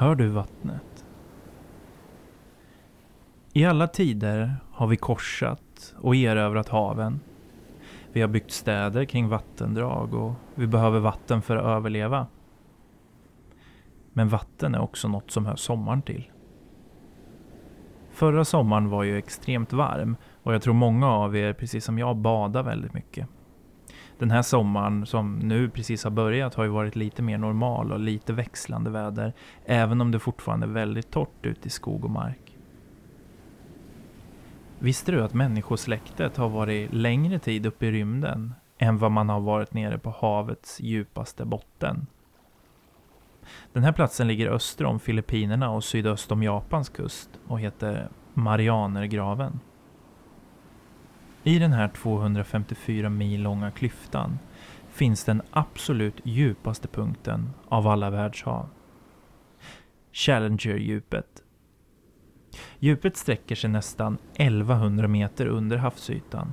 Hör du vattnet? I alla tider har vi korsat och erövrat haven. Vi har byggt städer kring vattendrag och vi behöver vatten för att överleva. Men vatten är också något som hör sommaren till. Förra sommaren var ju extremt varm och jag tror många av er, precis som jag, badade väldigt mycket. Den här sommaren som nu precis har börjat har ju varit lite mer normal och lite växlande väder, även om det fortfarande är väldigt torrt ute i skog och mark. Visste du att människosläktet har varit längre tid uppe i rymden än vad man har varit nere på havets djupaste botten? Den här platsen ligger öster om Filippinerna och sydöst om Japans kust och heter Marianergraven. I den här 254 mil långa klyftan finns den absolut djupaste punkten av alla världshav. Challenger-djupet. Djupet sträcker sig nästan 1100 meter under havsytan.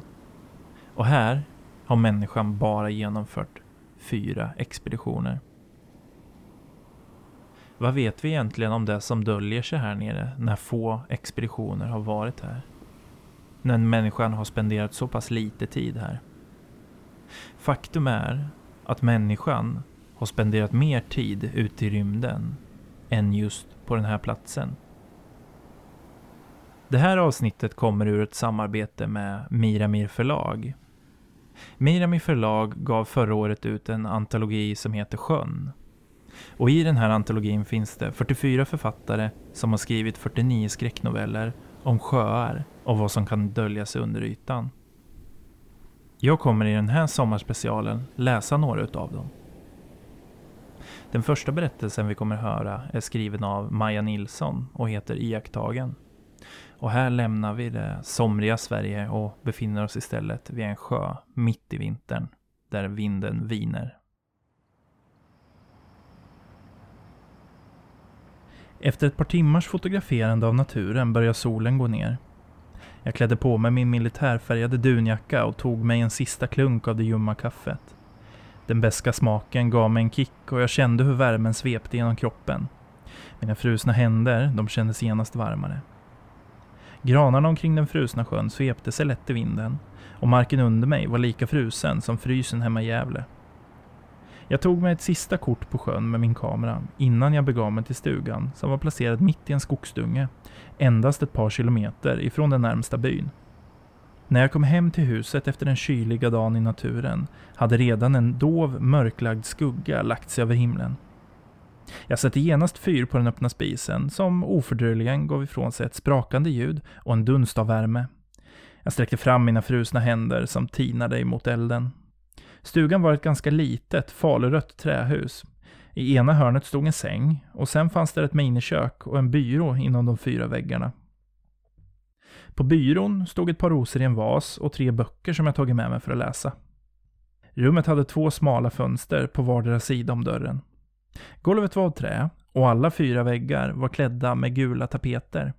Och här har människan bara genomfört fyra expeditioner. Vad vet vi egentligen om det som döljer sig här nere när få expeditioner har varit här? När människan har spenderat så pass lite tid här. Faktum är att människan har spenderat mer tid ute i rymden än just på den här platsen. Det här avsnittet kommer ur ett samarbete med Miramir förlag. Miramir förlag gav förra året ut en antologi som heter Sjön och i den här antologin finns det 44 författare som har skrivit 49 skräcknoveller om sjöar och vad som kan dölja sig under ytan. Jag kommer i den här sommarspecialen läsa några utav dem. Den första berättelsen vi kommer höra är skriven av Maja Nilsson och heter Iakttagen. Och här lämnar vi det somriga Sverige och befinner oss istället vid en sjö mitt i vintern, där vinden viner. Efter ett par timmars fotograferande av naturen började solen gå ner. Jag klädde på mig min militärfärgade dunjacka och tog mig en sista klunk av det ljumma kaffet. Den beska smaken gav mig en kick och jag kände hur värmen svepte genom kroppen. Mina frusna händer, de kändes genast varmare. Granarna omkring den frusna sjön svepte sig lätt i vinden och marken under mig var lika frusen som frysen hemma i Gävle. Jag tog mig ett sista kort på sjön med min kamera innan jag begav mig till stugan som var placerad mitt i en skogsdunge, endast ett par kilometer ifrån den närmsta byn. När jag kom hem till huset efter den kyliga dagen i naturen hade redan en dov mörklagd skugga lagt sig över himlen. Jag satte genast fyr på den öppna spisen som ofördröjligen gav ifrån sig ett sprakande ljud och en dunst av värme. Jag sträckte fram mina frusna händer som tinade emot elden. Stugan var ett ganska litet, falurött trähus. I ena hörnet stod en säng och sen fanns det ett minikök och en byrå inom de fyra väggarna. På byrån stod ett par rosor i en vas och tre böcker som jag tagit med mig för att läsa. Rummet hade två smala fönster på vardera sida om dörren. Golvet var av trä och alla fyra väggar var klädda med gula tapeter.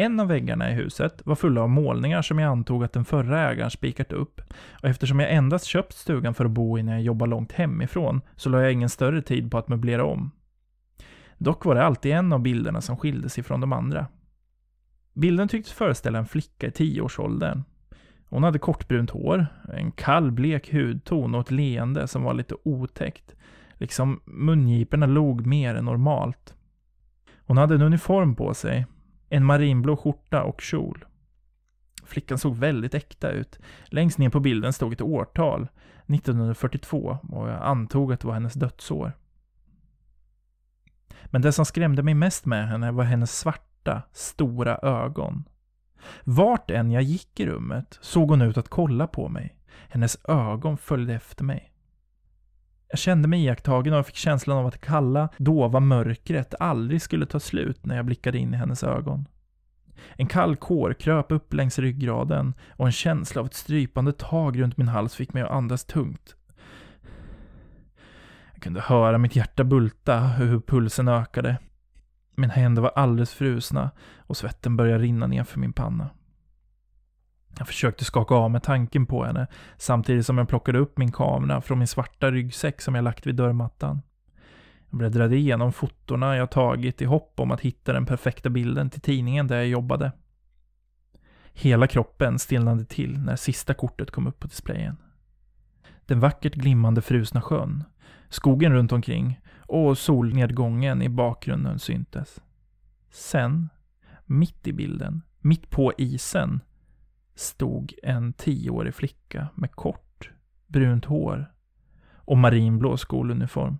En av väggarna i huset var fulla av målningar som jag antog att den förra ägaren spikat upp. Och eftersom jag endast köpt stugan för att bo i när jag jobbar långt hemifrån så la jag ingen större tid på att möblera om. Dock var det alltid en av bilderna som skilde sig från de andra. Bilden tycktes föreställa en flicka i tioårsåldern. Hon hade kortbrunt hår, en kall blek hudton och ett leende som var lite otäckt. Liksom mungiporna log mer än normalt. Hon hade en uniform på sig, en marinblå skjorta och kjol. Flickan såg väldigt äkta ut. Längst ner på bilden stod ett årtal, 1942, och jag antog att det var hennes dödsår. Men det som skrämde mig mest med henne var hennes svarta, stora ögon. Vart än jag gick i rummet såg hon ut att kolla på mig. Hennes ögon följde efter mig. Jag kände mig iakttagen och fick känslan av att det kalla, dova mörkret aldrig skulle ta slut när jag blickade in i hennes ögon. En kall kår kröp upp längs ryggraden och en känsla av ett strypande tag runt min hals fick mig att andas tungt. Jag kunde höra mitt hjärta bulta och hur pulsen ökade. Mina händer var alldeles frusna och svetten började rinna ner för min panna. Jag försökte skaka av mig tanken på henne, samtidigt som jag plockade upp min kamera från min svarta ryggsäck som jag lagt vid dörrmattan. Jag bläddrade igenom fotona jag tagit i hopp om att hitta den perfekta bilden till tidningen där jag jobbade. Hela kroppen stelnade till när sista kortet kom upp på displayen. Den vackert glimmande frusna sjön, skogen runt omkring och solnedgången i bakgrunden syntes. Sen, mitt i bilden, mitt på isen, stod en tioårig flicka med kort, brunt hår och marinblå skoluniform.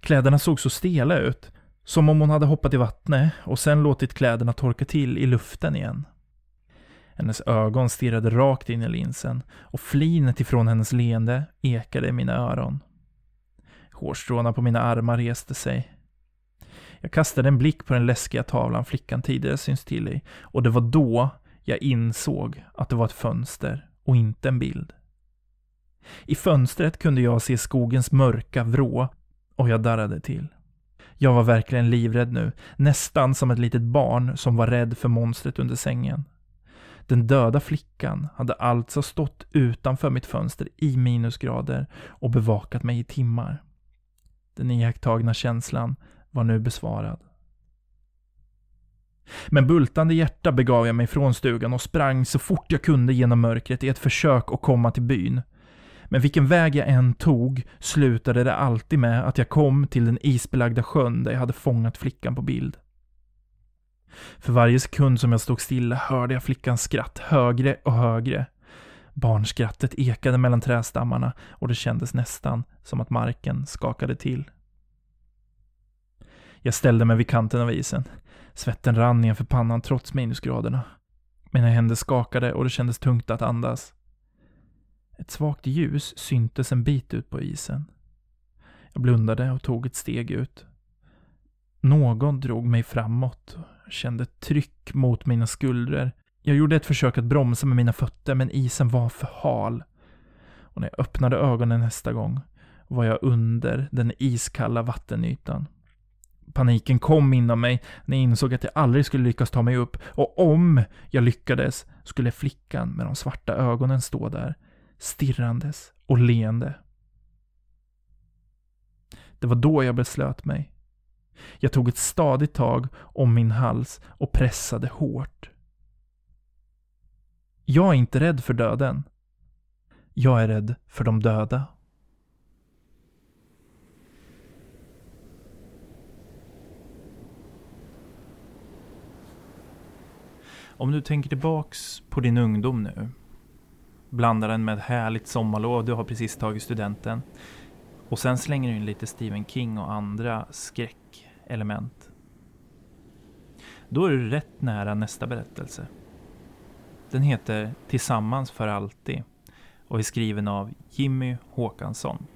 Kläderna såg så stela ut, som om hon hade hoppat i vattnet och sen låtit kläderna torka till i luften igen. Hennes ögon stirrade rakt in i linsen och flinet ifrån hennes leende ekade i mina öron. Hårstråna på mina armar reste sig. Jag kastade en blick på den läskiga tavlan flickan tidigare syns till i och det var då jag insåg att det var ett fönster och inte en bild. I fönstret kunde jag se skogens mörka vrå och jag darrade till. Jag var verkligen livrädd nu, nästan som ett litet barn som var rädd för monstret under sängen. Den döda flickan hade alltså stått utanför mitt fönster i minusgrader och bevakat mig i timmar. Den iakttagna känslan var nu besvarad. Med bultande hjärta begav jag mig från stugan och sprang så fort jag kunde genom mörkret i ett försök att komma till byn. Men vilken väg jag än tog slutade det alltid med att jag kom till den isbelagda sjön där jag hade fångat flickan på bild. För varje sekund som jag stod stilla hörde jag flickans skratt högre och högre. Barnskrattet ekade mellan trästammarna och det kändes nästan som att marken skakade till. Jag ställde mig vid kanten av isen. Svetten rann ner för pannan trots minusgraderna. Mina händer skakade och det kändes tungt att andas. Ett svagt ljus syntes en bit ut på isen. Jag blundade och tog ett steg ut. Någon drog mig framåt och kände ett tryck mot mina skuldror. Jag gjorde ett försök att bromsa med mina fötter, men isen var för hal. Och när jag öppnade ögonen nästa gång var jag under den iskalla vattenytan. Paniken kom inom mig när jag insåg att jag aldrig skulle lyckas ta mig upp och om jag lyckades skulle flickan med de svarta ögonen stå där, stirrandes och leende. Det var då jag beslöt mig. Jag tog ett stadigt tag om min hals och pressade hårt. Jag är inte rädd för döden. Jag är rädd för de döda. Om du tänker tillbaks på din ungdom nu. Blandar den med ett härligt sommarlov, du har precis tagit studenten. Och sen slänger du in lite Stephen King och andra skräckelement. Då är du rätt nära nästa berättelse. Den heter Tillsammans för alltid och är skriven av Jimmy Håkansson.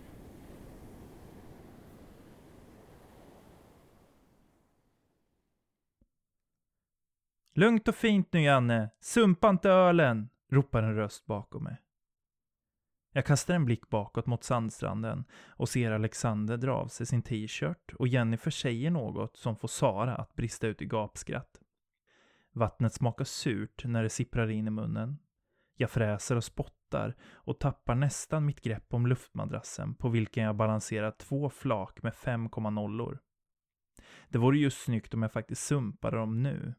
Lugnt och fint nu Janne, sumpa inte ölen, ropar en röst bakom mig. Jag kastar en blick bakåt mot sandstranden och ser Alexander dra av sig sin t-shirt och Jennifer säger något som får Sara att brista ut i gapskratt. Vattnet smakar surt när det sipprar in i munnen. Jag fräser och spottar och tappar nästan mitt grepp om luftmadrassen på vilken jag balanserar två flak med 5,0. Det vore ju snyggt om jag faktiskt sumpade dem nu.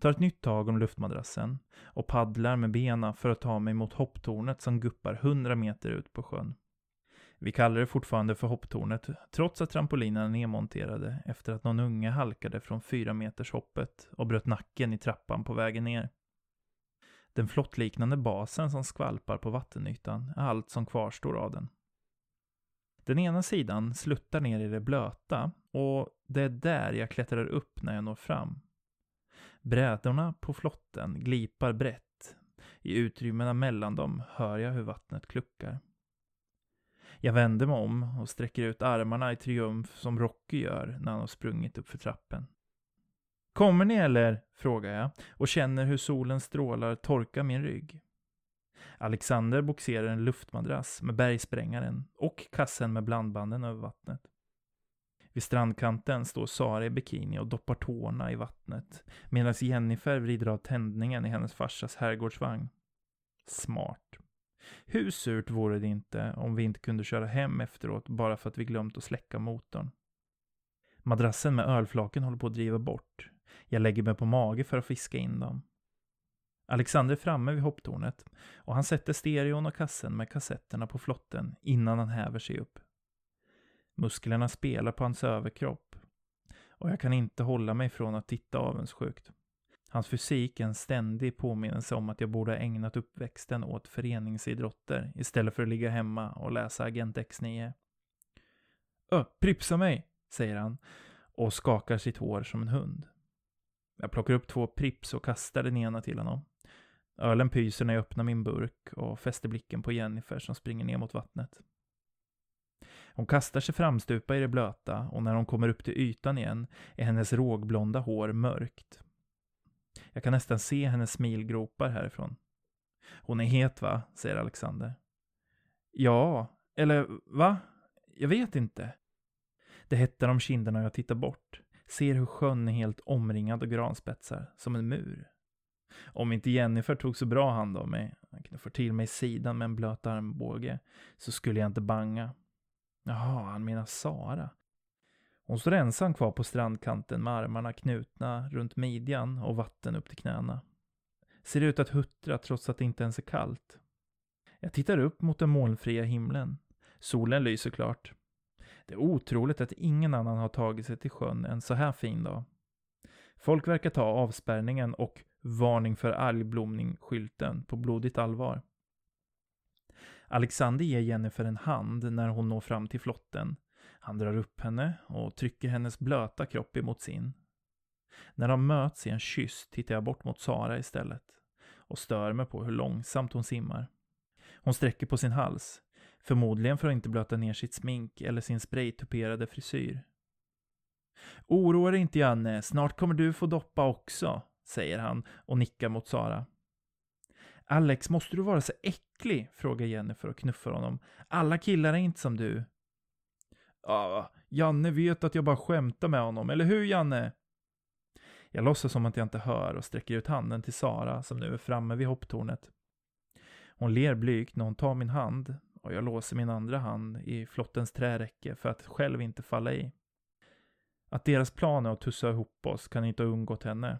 Tar ett nytt tag om luftmadrassen och paddlar med benen för att ta mig mot hopptornet som guppar 100 meter ut på sjön. Vi kallar det fortfarande för hopptornet, trots att trampolinerna är nedmonterade efter att någon unge halkade från fyra meters hoppet och bröt nacken i trappan på vägen ner. Den flottliknande basen som skvalpar på vattenytan är allt som kvarstår av den. Den ena sidan sluttar ner i det blöta och det är där jag klättrar upp när jag når fram. Brädorna på flotten glipar brett. I utrymmena mellan dem hör jag hur vattnet kluckar. Jag vänder mig om och sträcker ut armarna i triumf som Rocky gör när han har sprungit upp för trappen. Kommer ni eller? frågar jag och känner hur solens strålar torkar min rygg. Alexander boxerar en luftmadrass med bergsprängaren och kassen med blandbanden över vattnet. Vid strandkanten står Sara i bikini och doppar tårna i vattnet medan Jennifer vrider av tändningen i hennes farsas herrgårdsvagn. Smart. Hur surt vore det inte om vi inte kunde köra hem efteråt bara för att vi glömt att släcka motorn? Madrassen med ölflaken håller på att driva bort. Jag lägger mig på mage för att fiska in dem. Alexander är framme vid hopptornet och han sätter stereon och kassen med kassetterna på flotten innan han häver sig upp. Musklerna spelar på hans överkropp och jag kan inte hålla mig från att titta avundsjukt. Hans fysik är en ständig påminnelse om att jag borde ha ägnat uppväxten åt föreningsidrotter istället för att ligga hemma och läsa Agent X9. Ö, pripsa mig, säger han och skakar sitt hår som en hund. Jag plockar upp två Prips och kastar den ena till honom. Ölen pyser när jag öppnar min burk och fäster blicken på Jennifer som springer ner mot vattnet. Hon kastar sig framstupa i det blöta och när hon kommer upp till ytan igen är hennes rågblonda hår mörkt. Jag kan nästan se hennes smilgropar härifrån. Hon är het va? säger Alexander. Ja, eller va? Jag vet inte. Det hettar om kinderna och jag tittar bort. Ser hur sjön är helt omringad av granspetsar, som en mur. Om inte Jennifer tog så bra hand om mig, han kunde få till mig sidan med en blöt armbåge, så skulle jag inte banga. Jaha, han menar Sara. Hon står ensam kvar på strandkanten med armarna knutna runt midjan och vatten upp till knäna. Ser ut att huttra trots att det inte ens är kallt. Jag tittar upp mot den molnfria himlen. Solen lyser klart. Det är otroligt att ingen annan har tagit sig till sjön en så här fin dag. Folk verkar ta avspärrningen och varning för algblomning-skylten på blodigt allvar. Alexander ger Jennifer en hand när hon når fram till flotten. Han drar upp henne och trycker hennes blöta kropp emot sin. När de möts i en kyss tittar jag bort mot Sara istället och stör mig på hur långsamt hon simmar. Hon sträcker på sin hals, förmodligen för att inte blöta ner sitt smink eller sin spraytuperade frisyr. Oroa dig inte Janne, snart kommer du få doppa också, säger han och nickar mot Sara. Alex, måste du vara så äcklig? frågar Jennifer och knuffar honom. Alla killar är inte som du. Ja, Janne vet att jag bara skämtar med honom, eller hur Janne? Jag låtsas som att jag inte hör och sträcker ut handen till Sara som nu är framme vid hopptornet. Hon ler blygt när hon tar min hand och jag låser min andra hand i flottens träräcke för att själv inte falla i. Att deras plan är att tussa ihop oss kan inte ha undgått henne.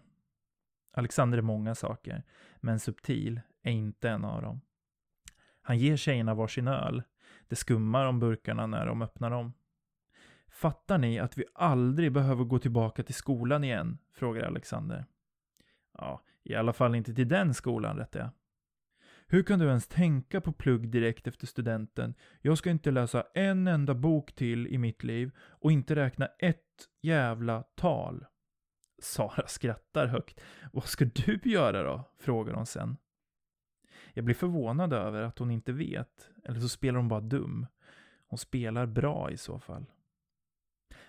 Alexander är många saker, men subtil är inte en av dem. Han ger tjejerna varsin öl. Det skummar om burkarna när de öppnar dem. Fattar ni att vi aldrig behöver gå tillbaka till skolan igen? frågar Alexander. Ja, i alla fall inte till den skolan, rättar jag. Hur kan du ens tänka på plugg direkt efter studenten? Jag ska inte läsa en enda bok till i mitt liv och inte räkna ett jävla tal. Sara skrattar högt. Vad ska du göra då? frågar hon sen. Jag blir förvånad över att hon inte vet, eller så spelar hon bara dum. Hon spelar bra i så fall.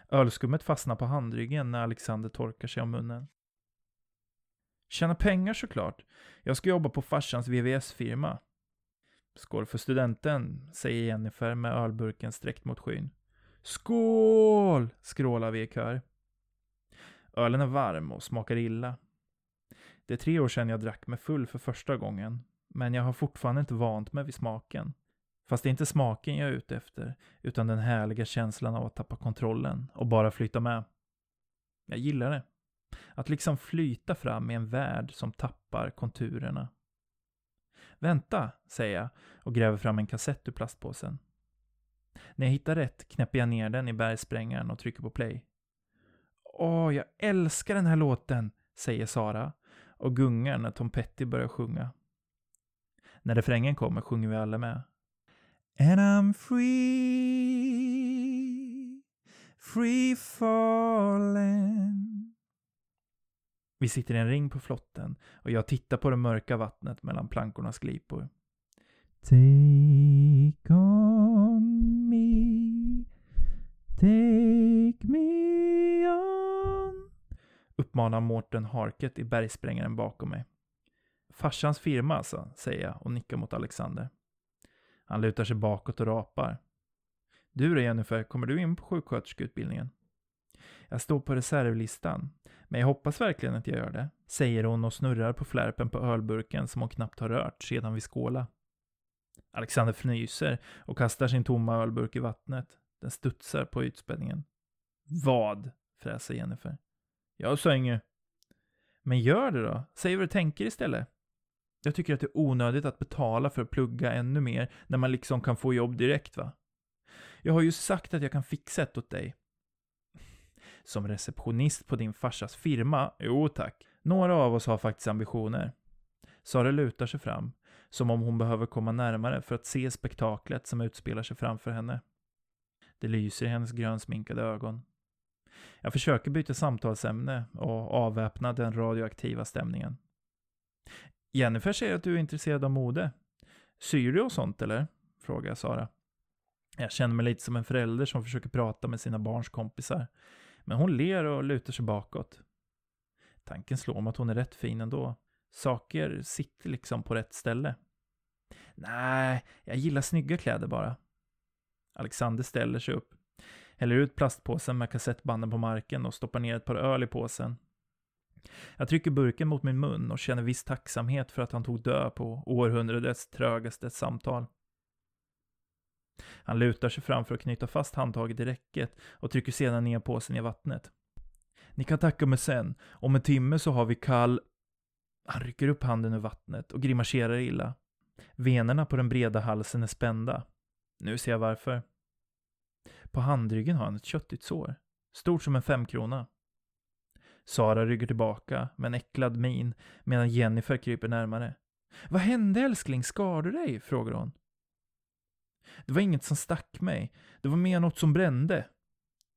Ölskummet fastnar på handryggen när Alexander torkar sig om munnen. Tjäna pengar såklart. Jag ska jobba på farsans VVS-firma. Skål för studenten, säger Jennifer med ölburken sträckt mot skyn. Skål! skrålar vi i kör. Ölen är varm och smakar illa. Det är tre år sedan jag drack mig full för första gången, men jag har fortfarande inte vant mig vid smaken. Fast det är inte smaken jag är ute efter, utan den härliga känslan av att tappa kontrollen och bara flyta med. Jag gillar det. Att liksom flyta fram i en värld som tappar konturerna. Vänta, säger jag och gräver fram en kassett ur plastpåsen. När jag hittar rätt knäpper jag ner den i bergsprängaren och trycker på play. Åh, jag älskar den här låten, säger Sara och gungar när Tom Petty börjar sjunga. När refrängen kommer sjunger vi alla med. And I'm free, free falling. Vi sitter i en ring på flotten och jag tittar på det mörka vattnet mellan plankornas glipor. Take on me, take me on, uppmanar Mårten Harket i bergsprängaren bakom mig. Farsans firma alltså, säger jag och nickar mot Alexander. Han lutar sig bakåt och rapar. Du då Jennifer, kommer du in på sjuksköterskeutbildningen? Jag står på reservlistan, men jag hoppas verkligen att jag gör det, säger hon och snurrar på flärpen på ölburken som hon knappt har rört sedan vi skåla. Alexander fnyser och kastar sin tomma ölburk i vattnet. Den studsar på ytspänningen. Vad? fräser Jennifer. Jag sa inget. Men gör det då. Säg vad du tänker istället. Jag tycker att det är onödigt att betala för att plugga ännu mer när man liksom kan få jobb direkt va? Jag har ju sagt att jag kan fixa ett åt dig. Som receptionist på din farsas firma? Jo tack. Några av oss har faktiskt ambitioner. Sara lutar sig fram, som om hon behöver komma närmare för att se spektaklet som utspelar sig framför henne. Det lyser i hennes grönsminkade ögon. Jag försöker byta samtalsämne och avväpna den radioaktiva stämningen. Jennifer säger att du är intresserad av mode. Syr du och sånt eller? Frågar Sara. Jag känner mig lite som en förälder som försöker prata med sina barns kompisar. Men hon ler och lutar sig bakåt. Tanken slår mig att hon är rätt fin ändå. Saker sitter liksom på rätt ställe. Nej, jag gillar snygga kläder bara. Alexander ställer sig upp, häller ut plastpåsen med kassettbanden på marken och stoppar ner ett par öl i påsen. Jag trycker burken mot min mun och känner viss tacksamhet för att han tog död på århundradets trögaste samtal. Han lutar sig fram för att knyta fast handtaget i räcket och trycker sedan ner påsen i vattnet. Ni kan tacka mig sen. Om en timme så har vi kall... Han rycker upp handen ur vattnet och grimaserar illa. Venerna på den breda halsen är spända. Nu ser jag varför. På handryggen har han ett köttigt sår. Stort som en femkrona. Sara rygger tillbaka med en äcklad min medan Jennifer kryper närmare. Vad hände älskling, skar du dig? frågar hon. Det var inget som stack mig. Det var mer något som brände.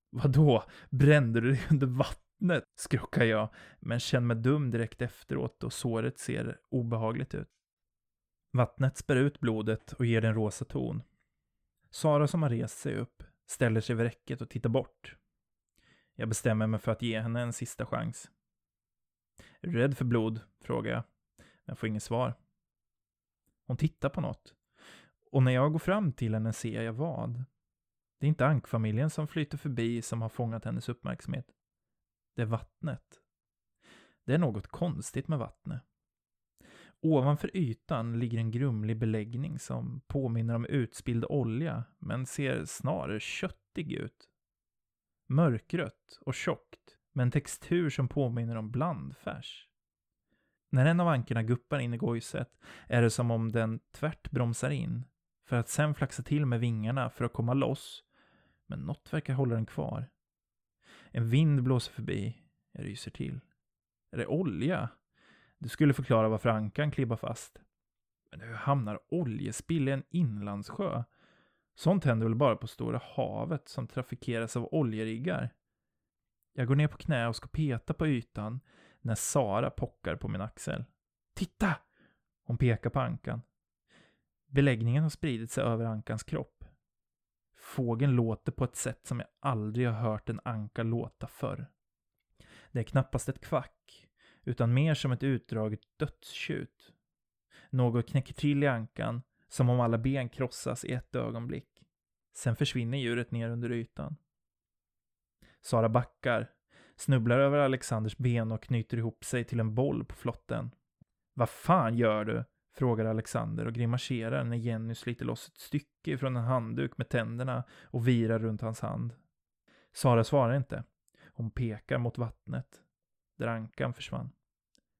Vadå, brände du dig under vattnet? skrockar jag, men känner mig dum direkt efteråt och såret ser obehagligt ut. Vattnet spär ut blodet och ger den rosa ton. Sara som har rest sig upp ställer sig vid räcket och tittar bort. Jag bestämmer mig för att ge henne en sista chans. Är du rädd för blod? frågar jag. Jag får inget svar. Hon tittar på något. Och när jag går fram till henne ser jag vad. Det är inte ankfamiljen som flyter förbi som har fångat hennes uppmärksamhet. Det är vattnet. Det är något konstigt med vattnet. Ovanför ytan ligger en grumlig beläggning som påminner om utspilld olja, men ser snarare köttig ut. Mörkrött och tjockt, med en textur som påminner om blandfärs. När en av ankorna guppar in i gojset är det som om den tvärt bromsar in, för att sen flaxa till med vingarna för att komma loss, men något verkar hålla den kvar. En vind blåser förbi, jag ryser till. Är det olja? Det skulle förklara varför ankan klibbar fast. Men hur hamnar oljespill i en inlandssjö? Sånt händer väl bara på Stora havet som trafikeras av oljeriggar? Jag går ner på knä och ska peta på ytan när Sara pockar på min axel. Titta! Hon pekar på ankan. Beläggningen har spridit sig över ankans kropp. Fågeln låter på ett sätt som jag aldrig har hört en anka låta förr. Det är knappast ett kvack, utan mer som ett utdraget dödstjut. Något knäcker till i ankan, som om alla ben krossas i ett ögonblick. Sen försvinner djuret ner under ytan. Sara backar, snubblar över Alexanders ben och knyter ihop sig till en boll på flotten. Vad fan gör du? frågar Alexander och grimaserar när Jenny sliter loss ett stycke från en handduk med tänderna och virar runt hans hand. Sara svarar inte. Hon pekar mot vattnet, där ankan försvann.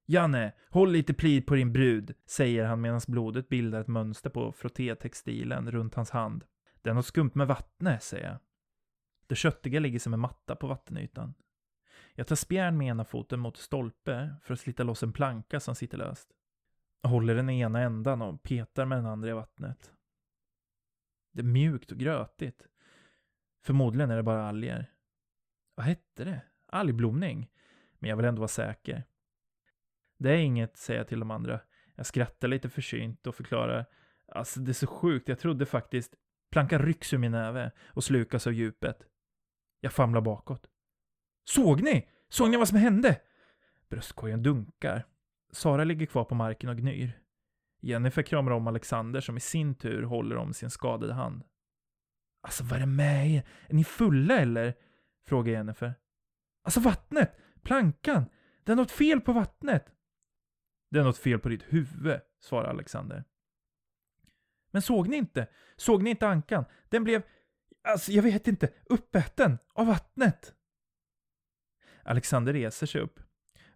Janne, håll lite plid på din brud, säger han medan blodet bildar ett mönster på frottétextilen runt hans hand. Det är något skumt med vattnet, säger jag. Det köttiga ligger som en matta på vattenytan. Jag tar spjärn med ena foten mot stolpe för att slita loss en planka som sitter löst. Jag håller den ena ändan och petar med den andra i vattnet. Det är mjukt och grötigt. Förmodligen är det bara alger. Vad hette det? Algblomning? Men jag vill ändå vara säker. Det är inget, säger jag till de andra. Jag skrattar lite försynt och förklarar. Alltså det är så sjukt, jag trodde faktiskt... Plankan rycks ur min näve och slukas av djupet. Jag famlar bakåt. Såg ni? Såg ni vad som hände? Bröstkorgen dunkar. Sara ligger kvar på marken och gnyr. Jennifer kramar om Alexander som i sin tur håller om sin skadade hand. Alltså vad är det med er? Är ni fulla eller? Frågar Jennifer. Alltså vattnet! Plankan! Det är något fel på vattnet! Det är något fel på ditt huvud, svarar Alexander. Men såg ni inte? Såg ni inte ankan? Den blev, alltså jag vet inte, uppäten av vattnet. Alexander reser sig upp,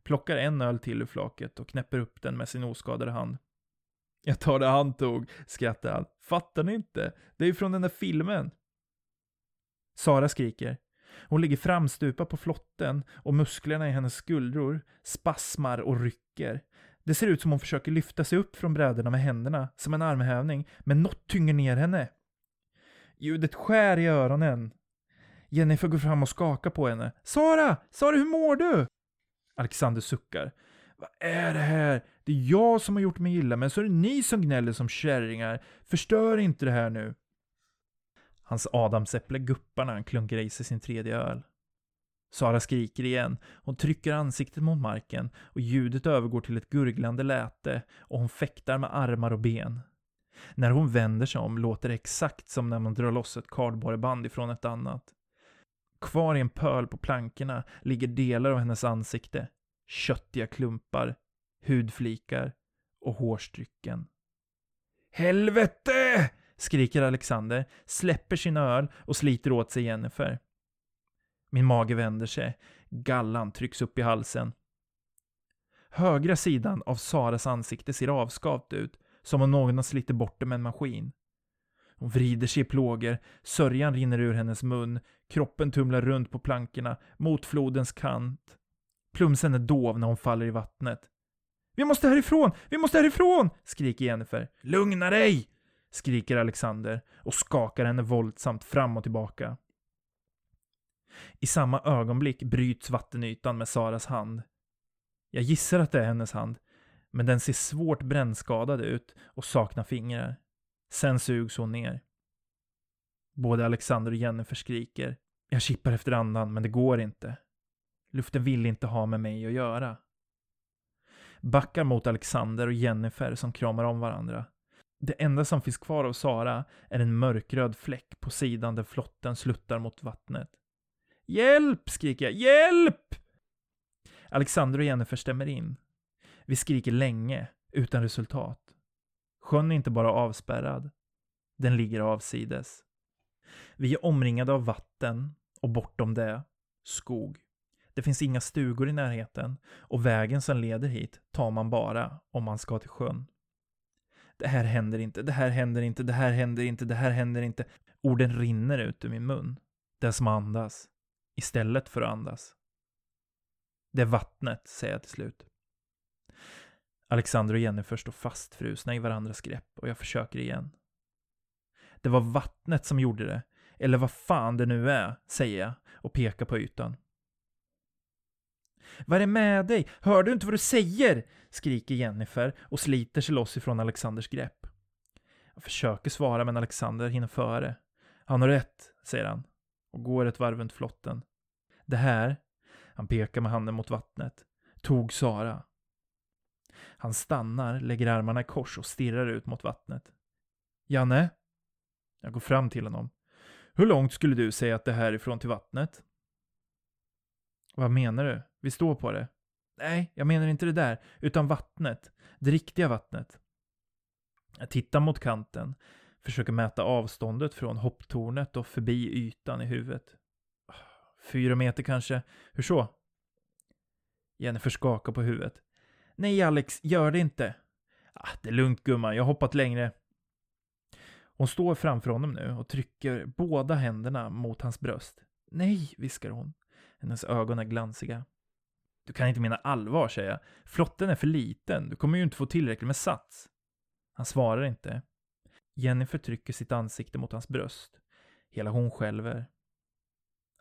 plockar en öl till ur flaket och knäpper upp den med sin oskadade hand. Jag tar det han tog, skrattar han. Fattar ni inte? Det är ju från den där filmen. Sara skriker. Hon ligger framstupa på flotten och musklerna i hennes skuldror spasmar och rycker. Det ser ut som hon försöker lyfta sig upp från brädorna med händerna, som en armhävning, men något tynger ner henne. Ljudet skär i öronen. Jennifer går fram och skakar på henne. Sara! Sara, hur mår du? Alexander suckar. Vad är det här? Det är jag som har gjort mig illa, men så är det ni som gnäller som kärringar. Förstör inte det här nu. Hans adamsäpple guppar när han klunkar i sig sin tredje öl. Sara skriker igen. Hon trycker ansiktet mot marken och ljudet övergår till ett gurglande läte och hon fäktar med armar och ben. När hon vänder sig om låter det exakt som när man drar loss ett kardborreband ifrån ett annat. Kvar i en pöl på plankorna ligger delar av hennes ansikte. Köttiga klumpar, hudflikar och hårstrycken. Helvete! skriker Alexander, släpper sin öl och sliter åt sig Jennifer. Min mage vänder sig. Gallan trycks upp i halsen. Högra sidan av Saras ansikte ser avskavt ut, som om någon har slitit bort det med en maskin. Hon vrider sig i plågor, sörjan rinner ur hennes mun, kroppen tumlar runt på plankorna, mot flodens kant. Plumsen är dov när hon faller i vattnet. Vi måste härifrån! Vi måste härifrån! skriker Jennifer. Lugna dig! skriker Alexander och skakar henne våldsamt fram och tillbaka. I samma ögonblick bryts vattenytan med Saras hand. Jag gissar att det är hennes hand, men den ser svårt brännskadad ut och saknar fingrar. Sen sugs hon ner. Både Alexander och Jennifer skriker. Jag kippar efter andan, men det går inte. Luften vill inte ha med mig att göra. Backar mot Alexander och Jennifer som kramar om varandra. Det enda som finns kvar av Sara är en mörkröd fläck på sidan där flotten sluttar mot vattnet. Hjälp! skriker jag. Hjälp! Alexander och Jennifer stämmer in. Vi skriker länge, utan resultat. Sjön är inte bara avspärrad. Den ligger avsides. Vi är omringade av vatten och bortom det, skog. Det finns inga stugor i närheten och vägen som leder hit tar man bara om man ska till sjön. Det här händer inte, det här händer inte, det här händer inte, det här händer inte. Orden rinner ut ur min mun. Det som andas istället för att andas. Det är vattnet, säger jag till slut. Alexander och Jennifer står fastfrusna i varandras grepp och jag försöker igen. Det var vattnet som gjorde det, eller vad fan det nu är, säger jag och pekar på ytan. Vad är det med dig? Hör du inte vad du säger? skriker Jennifer och sliter sig loss ifrån Alexanders grepp. Jag försöker svara men Alexander hinner före. Han har rätt, säger han och går ett varv runt flotten. Det här, han pekar med handen mot vattnet, tog Sara. Han stannar, lägger armarna i kors och stirrar ut mot vattnet. Janne? Jag går fram till honom. Hur långt skulle du säga att det här är ifrån till vattnet? Vad menar du? Vi står på det. Nej, jag menar inte det där, utan vattnet. Det riktiga vattnet. Jag tittar mot kanten, försöker mäta avståndet från hopptornet och förbi ytan i huvudet. Fyra meter kanske. Hur så? Jennifer skakar på huvudet. Nej, Alex, gör det inte. Ah, det är lugnt gumman, jag har hoppat längre. Hon står framför honom nu och trycker båda händerna mot hans bröst. Nej, viskar hon. Hennes ögon är glansiga. Du kan inte mena allvar, säger jag. Flotten är för liten, du kommer ju inte få tillräckligt med sats. Han svarar inte. Jennifer trycker sitt ansikte mot hans bröst. Hela hon skälver.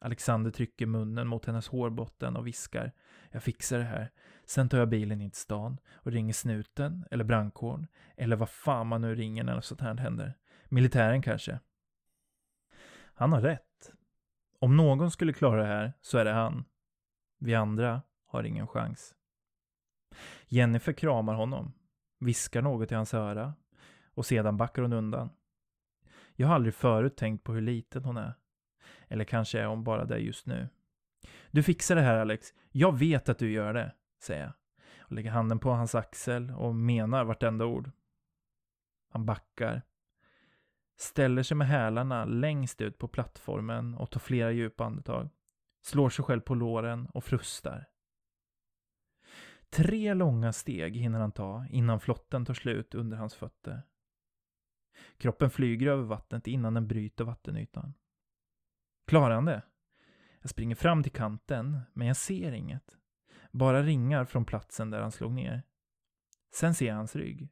Alexander trycker munnen mot hennes hårbotten och viskar. Jag fixar det här. Sen tar jag bilen in till stan och ringer snuten eller brandkåren eller vad fan man nu ringer när något sånt här händer. Militären kanske. Han har rätt. Om någon skulle klara det här så är det han. Vi andra har ingen chans. Jennifer kramar honom, viskar något i hans öra och sedan backar hon undan. Jag har aldrig förut tänkt på hur liten hon är. Eller kanske är hon bara det just nu. Du fixar det här Alex. Jag vet att du gör det, säger jag. Och lägger handen på hans axel och menar vartenda ord. Han backar. ställer sig med hälarna längst ut på plattformen och tar flera djupa andetag. Slår sig själv på låren och frustar. Tre långa steg hinner han ta innan flotten tar slut under hans fötter. Kroppen flyger över vattnet innan den bryter vattenytan. Klarar han det? Jag springer fram till kanten, men jag ser inget. Bara ringar från platsen där han slog ner. Sen ser jag hans rygg.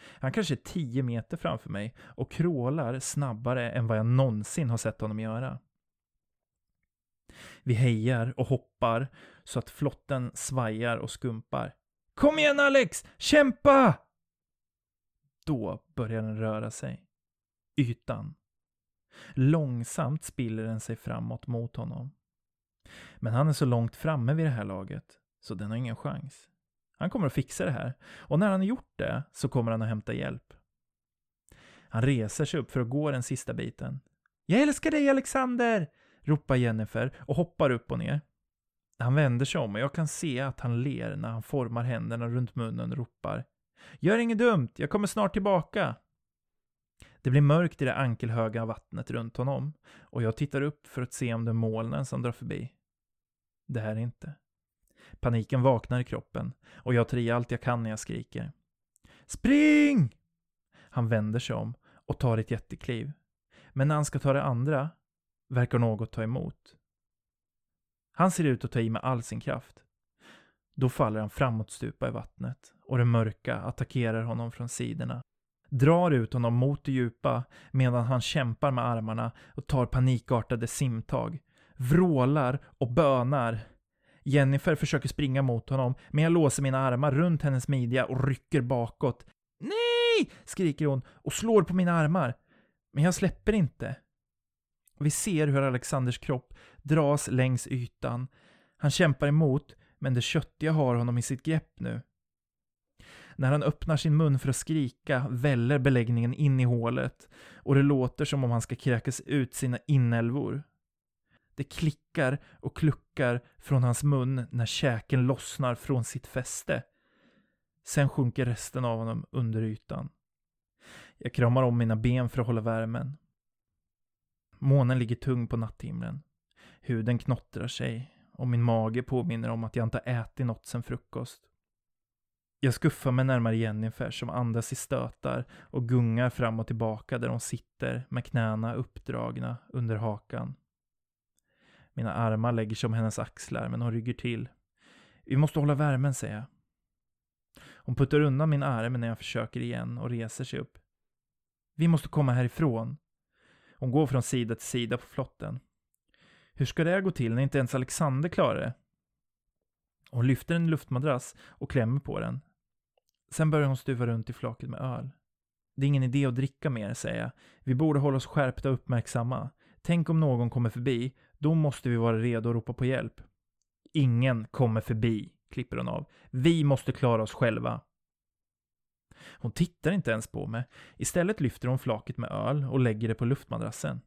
Han kanske är tio meter framför mig och krålar snabbare än vad jag någonsin har sett honom göra. Vi hejar och hoppar så att flotten svajar och skumpar. Kom igen Alex! Kämpa! Då börjar den röra sig. Ytan. Långsamt spiller den sig framåt mot honom. Men han är så långt framme vid det här laget, så den har ingen chans. Han kommer att fixa det här. Och när han har gjort det så kommer han att hämta hjälp. Han reser sig upp för att gå den sista biten. Jag älskar dig Alexander! ropar Jennifer och hoppar upp och ner. Han vänder sig om och jag kan se att han ler när han formar händerna runt munnen och ropar. Gör inget dumt, jag kommer snart tillbaka. Det blir mörkt i det ankelhöga vattnet runt honom och jag tittar upp för att se om det är molnen som drar förbi. Det här är inte. Paniken vaknar i kroppen och jag tar i allt jag kan när jag skriker. Spring! Han vänder sig om och tar ett jättekliv. Men när han ska ta det andra verkar något ta emot. Han ser ut att ta i med all sin kraft. Då faller han framåtstupa i vattnet och det mörka attackerar honom från sidorna. Drar ut honom mot det djupa medan han kämpar med armarna och tar panikartade simtag. Vrålar och bönar. Jennifer försöker springa mot honom, men jag låser mina armar runt hennes midja och rycker bakåt. Nej! skriker hon och slår på mina armar. Men jag släpper inte. Vi ser hur Alexanders kropp dras längs ytan. Han kämpar emot, men det köttiga har honom i sitt grepp nu. När han öppnar sin mun för att skrika väller beläggningen in i hålet och det låter som om han ska kräkas ut sina inälvor. Det klickar och kluckar från hans mun när käken lossnar från sitt fäste. Sen sjunker resten av honom under ytan. Jag kramar om mina ben för att hålla värmen. Månen ligger tung på natthimlen. Huden knottrar sig och min mage påminner om att jag inte ätit något sen frukost. Jag skuffar mig närmare Jennifer som andas i stötar och gungar fram och tillbaka där hon sitter med knäna uppdragna under hakan. Mina armar lägger sig om hennes axlar men hon rygger till. Vi måste hålla värmen, säger jag. Hon puttar undan min arm när jag försöker igen och reser sig upp. Vi måste komma härifrån. Hon går från sida till sida på flotten. Hur ska det gå till när inte ens Alexander klarar det? Hon lyfter en luftmadrass och klämmer på den. Sen börjar hon stuva runt i flaket med öl. Det är ingen idé att dricka mer, säger jag. Vi borde hålla oss skärpta och uppmärksamma. Tänk om någon kommer förbi, då måste vi vara redo att ropa på hjälp. Ingen kommer förbi, klipper hon av. Vi måste klara oss själva. Hon tittar inte ens på mig. Istället lyfter hon flaket med öl och lägger det på luftmadrassen.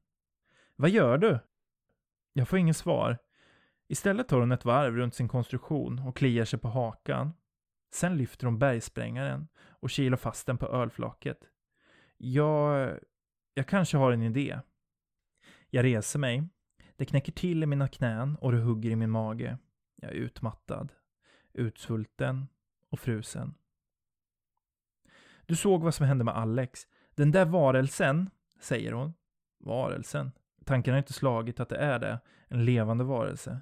Vad gör du? Jag får inget svar. Istället tar hon ett varv runt sin konstruktion och kliar sig på hakan. Sen lyfter hon bergsprängaren och kilar fast den på ölflaket. Jag... Jag kanske har en idé. Jag reser mig. Det knäcker till i mina knän och det hugger i min mage. Jag är utmattad, utsvulten och frusen. Du såg vad som hände med Alex. Den där varelsen, säger hon. Varelsen? Tanken har inte slagit att det är det. En levande varelse.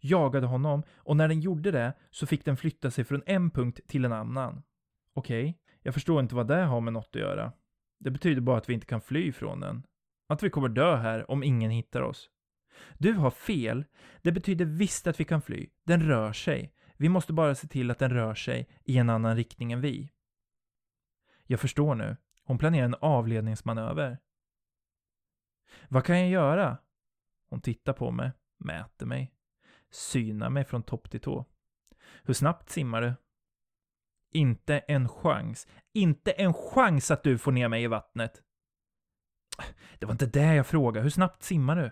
Jagade honom och när den gjorde det så fick den flytta sig från en punkt till en annan. Okej, okay. jag förstår inte vad det har med något att göra. Det betyder bara att vi inte kan fly från den. Att vi kommer dö här om ingen hittar oss. Du har fel. Det betyder visst att vi kan fly. Den rör sig. Vi måste bara se till att den rör sig i en annan riktning än vi. Jag förstår nu. Hon planerar en avledningsmanöver. Vad kan jag göra? Hon tittar på mig, mäter mig, synar mig från topp till tå. Hur snabbt simmar du? Inte en chans. Inte en chans att du får ner mig i vattnet. Det var inte det jag frågade. Hur snabbt simmar du?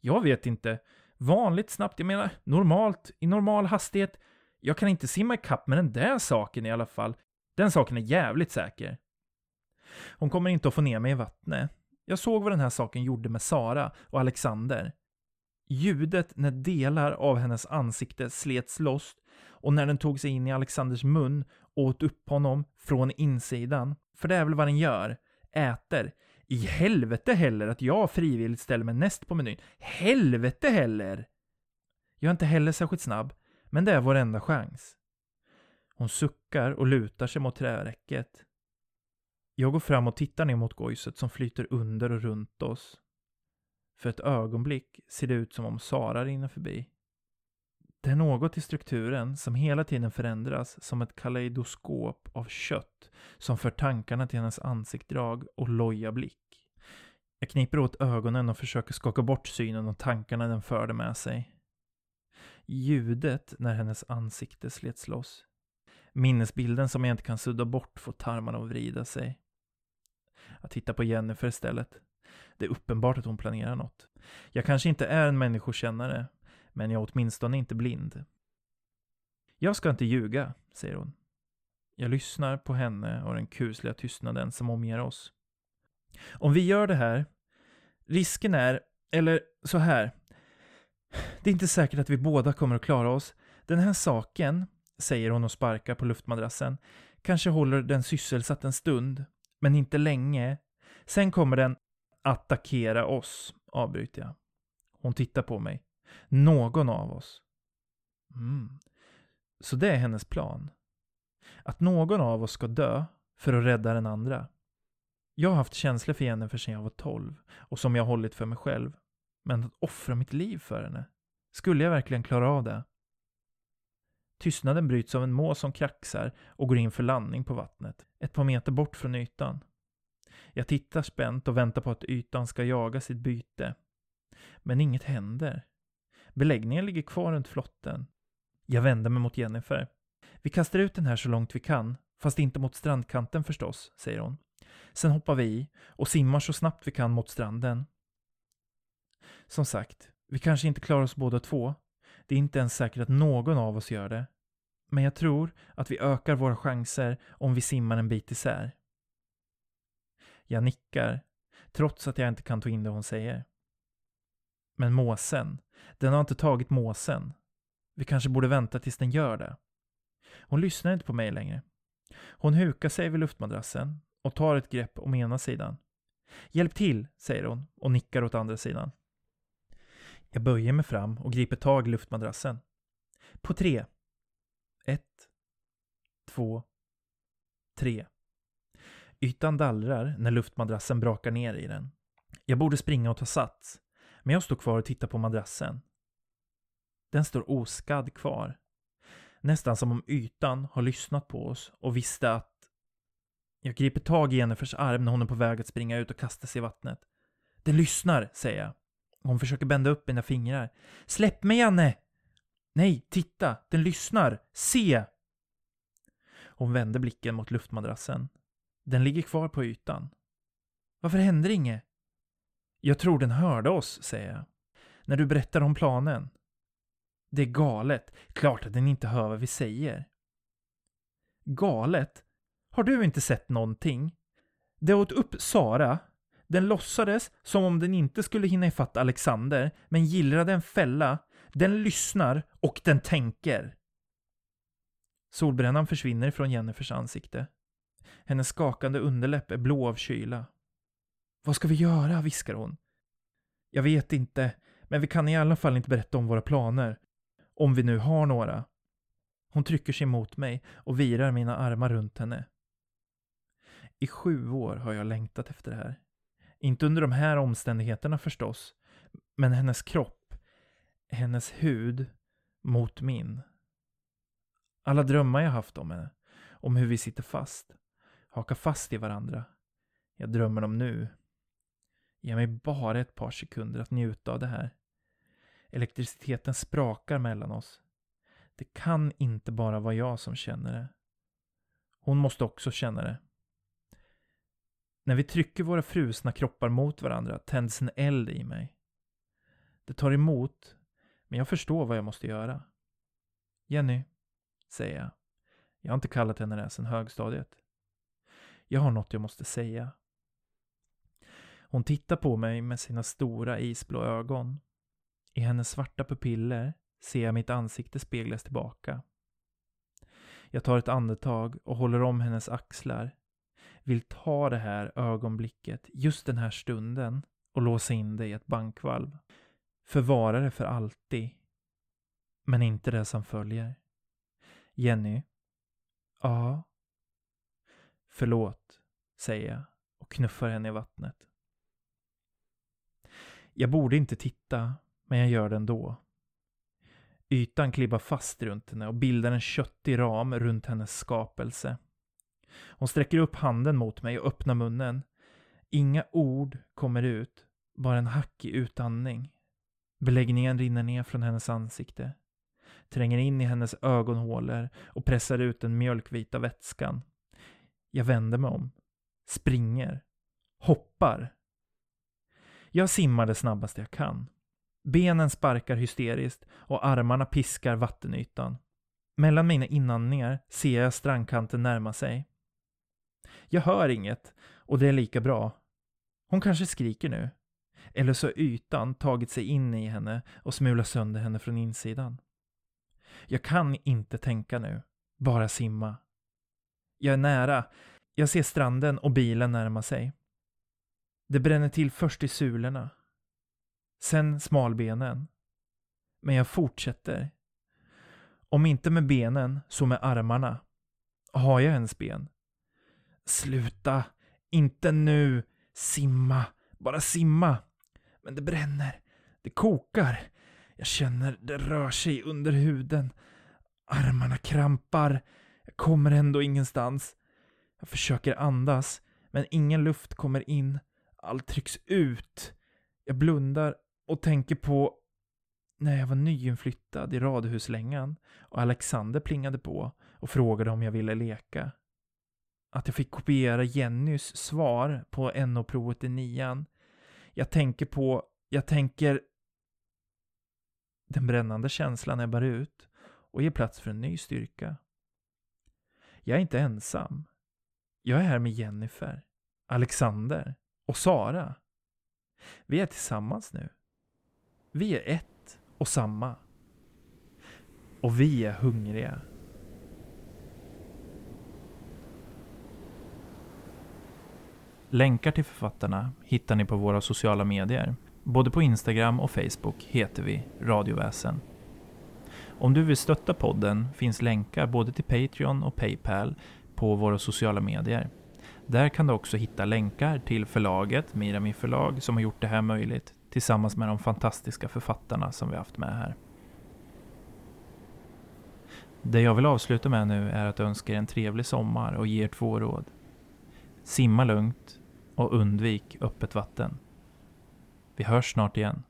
Jag vet inte. Vanligt snabbt, jag menar normalt, i normal hastighet. Jag kan inte simma ikapp med den där saken i alla fall. Den saken är jävligt säker. Hon kommer inte att få ner mig i vattnet. Jag såg vad den här saken gjorde med Sara och Alexander. Ljudet när delar av hennes ansikte slets loss och när den tog sig in i Alexanders mun och åt upp honom från insidan. För det är väl vad den gör. Äter. I helvete heller att jag frivilligt ställer mig näst på menyn. Helvete heller! Jag är inte heller särskilt snabb, men det är vår enda chans. Hon suckar och lutar sig mot träräcket. Jag går fram och tittar ner mot gojset som flyter under och runt oss. För ett ögonblick ser det ut som om Sara rinner förbi. Det är något i strukturen som hela tiden förändras som ett kaleidoskop av kött som för tankarna till hennes ansiktsdrag och loja blick. Jag kniper åt ögonen och försöker skaka bort synen och tankarna den förde med sig. Ljudet när hennes ansikte slets loss. Minnesbilden som jag inte kan sudda bort får tarmarna att vrida sig. Jag tittar på Jennifer istället. Det är uppenbart att hon planerar något. Jag kanske inte är en människokännare, men jag är åtminstone inte blind. Jag ska inte ljuga, säger hon. Jag lyssnar på henne och den kusliga tystnaden som omger oss. Om vi gör det här, risken är, eller så här. Det är inte säkert att vi båda kommer att klara oss. Den här saken, säger hon och sparkar på luftmadrassen, kanske håller den sysselsatt en stund, men inte länge. Sen kommer den attackera oss, avbryter jag. Hon tittar på mig. Någon av oss. Mm. Så det är hennes plan. Att någon av oss ska dö för att rädda den andra. Jag har haft känslor för Jennifer sedan jag var 12 och som jag hållit för mig själv. Men att offra mitt liv för henne. Skulle jag verkligen klara av det? Tystnaden bryts av en mås som kraxar och går in för landning på vattnet, ett par meter bort från ytan. Jag tittar spänt och väntar på att ytan ska jaga sitt byte. Men inget händer. Beläggningen ligger kvar runt flotten. Jag vänder mig mot Jennifer. Vi kastar ut den här så långt vi kan, fast inte mot strandkanten förstås, säger hon. Sen hoppar vi i och simmar så snabbt vi kan mot stranden. Som sagt, vi kanske inte klarar oss båda två. Det är inte ens säkert att någon av oss gör det. Men jag tror att vi ökar våra chanser om vi simmar en bit isär. Jag nickar, trots att jag inte kan ta in det hon säger. Men måsen, den har inte tagit måsen. Vi kanske borde vänta tills den gör det. Hon lyssnar inte på mig längre. Hon hukar sig vid luftmadrassen och tar ett grepp om ena sidan. Hjälp till, säger hon och nickar åt andra sidan. Jag böjer mig fram och griper tag i luftmadrassen. På tre. Ett, två, tre. Ytan dallrar när luftmadrassen brakar ner i den. Jag borde springa och ta sats, men jag står kvar och tittar på madrassen. Den står oskadd kvar. Nästan som om ytan har lyssnat på oss och visste att... Jag griper tag i Jennifers arm när hon är på väg att springa ut och kasta sig i vattnet. Den lyssnar, säger jag. Hon försöker bända upp mina fingrar. Släpp mig, Janne! Nej, titta! Den lyssnar! Se! Hon vände blicken mot luftmadrassen. Den ligger kvar på ytan. Varför händer inget? Jag tror den hörde oss, säger jag. När du berättar om planen. Det är galet. Klart att den inte hör vad vi säger. Galet? Har du inte sett någonting? Det åt upp Sara. Den låtsades som om den inte skulle hinna ifatt Alexander, men gillrade en fälla. Den lyssnar och den tänker. Solbrännan försvinner från Jennifers ansikte. Hennes skakande underläpp är blå av kyla. Vad ska vi göra? viskar hon. Jag vet inte, men vi kan i alla fall inte berätta om våra planer. Om vi nu har några. Hon trycker sig mot mig och virar mina armar runt henne. I sju år har jag längtat efter det här. Inte under de här omständigheterna förstås, men hennes kropp, hennes hud mot min. Alla drömmar jag haft om henne, om hur vi sitter fast, hakar fast i varandra. Jag drömmer dem nu. Ge mig bara ett par sekunder att njuta av det här. Elektriciteten sprakar mellan oss. Det kan inte bara vara jag som känner det. Hon måste också känna det. När vi trycker våra frusna kroppar mot varandra tänds en eld i mig. Det tar emot, men jag förstår vad jag måste göra. Jenny, säger jag. Jag har inte kallat henne det sedan högstadiet. Jag har något jag måste säga. Hon tittar på mig med sina stora isblå ögon. I hennes svarta pupiller ser jag mitt ansikte speglas tillbaka. Jag tar ett andetag och håller om hennes axlar. Vill ta det här ögonblicket, just den här stunden och låsa in det i ett bankvalv. Förvara det för alltid. Men inte det som följer. Jenny. Ja. Förlåt, säger jag och knuffar henne i vattnet. Jag borde inte titta, men jag gör det ändå. Ytan klibbar fast runt henne och bildar en köttig ram runt hennes skapelse. Hon sträcker upp handen mot mig och öppnar munnen. Inga ord kommer ut, bara en hackig utandning. Beläggningen rinner ner från hennes ansikte, tränger in i hennes ögonhålor och pressar ut den mjölkvita vätskan. Jag vänder mig om, springer, hoppar. Jag simmar det snabbaste jag kan. Benen sparkar hysteriskt och armarna piskar vattenytan. Mellan mina inandningar ser jag strandkanten närma sig. Jag hör inget och det är lika bra. Hon kanske skriker nu. Eller så har ytan tagit sig in i henne och smulat sönder henne från insidan. Jag kan inte tänka nu, bara simma. Jag är nära. Jag ser stranden och bilen närma sig. Det bränner till först i sulorna. Sen smalbenen. Men jag fortsätter. Om inte med benen, så med armarna. Har jag ens ben? Sluta! Inte nu! Simma! Bara simma! Men det bränner. Det kokar. Jag känner det rör sig under huden. Armarna krampar. Jag kommer ändå ingenstans. Jag försöker andas, men ingen luft kommer in. Allt trycks ut. Jag blundar och tänker på när jag var nyinflyttad i radhuslängan och Alexander plingade på och frågade om jag ville leka. Att jag fick kopiera Jennys svar på NO-provet i nian. Jag tänker på, jag tänker den brännande känslan ebbar ut och ger plats för en ny styrka. Jag är inte ensam. Jag är här med Jennifer, Alexander och Sara. Vi är tillsammans nu. Vi är ett och samma. Och vi är hungriga. Länkar till författarna hittar ni på våra sociala medier. Både på Instagram och Facebook heter vi Radioväsen. Om du vill stötta podden finns länkar både till Patreon och Paypal på våra sociala medier. Där kan du också hitta länkar till förlaget, Mirami förlag, som har gjort det här möjligt tillsammans med de fantastiska författarna som vi haft med här. Det jag vill avsluta med nu är att önska er en trevlig sommar och ge er två råd. Simma lugnt och undvik öppet vatten. Vi hörs snart igen.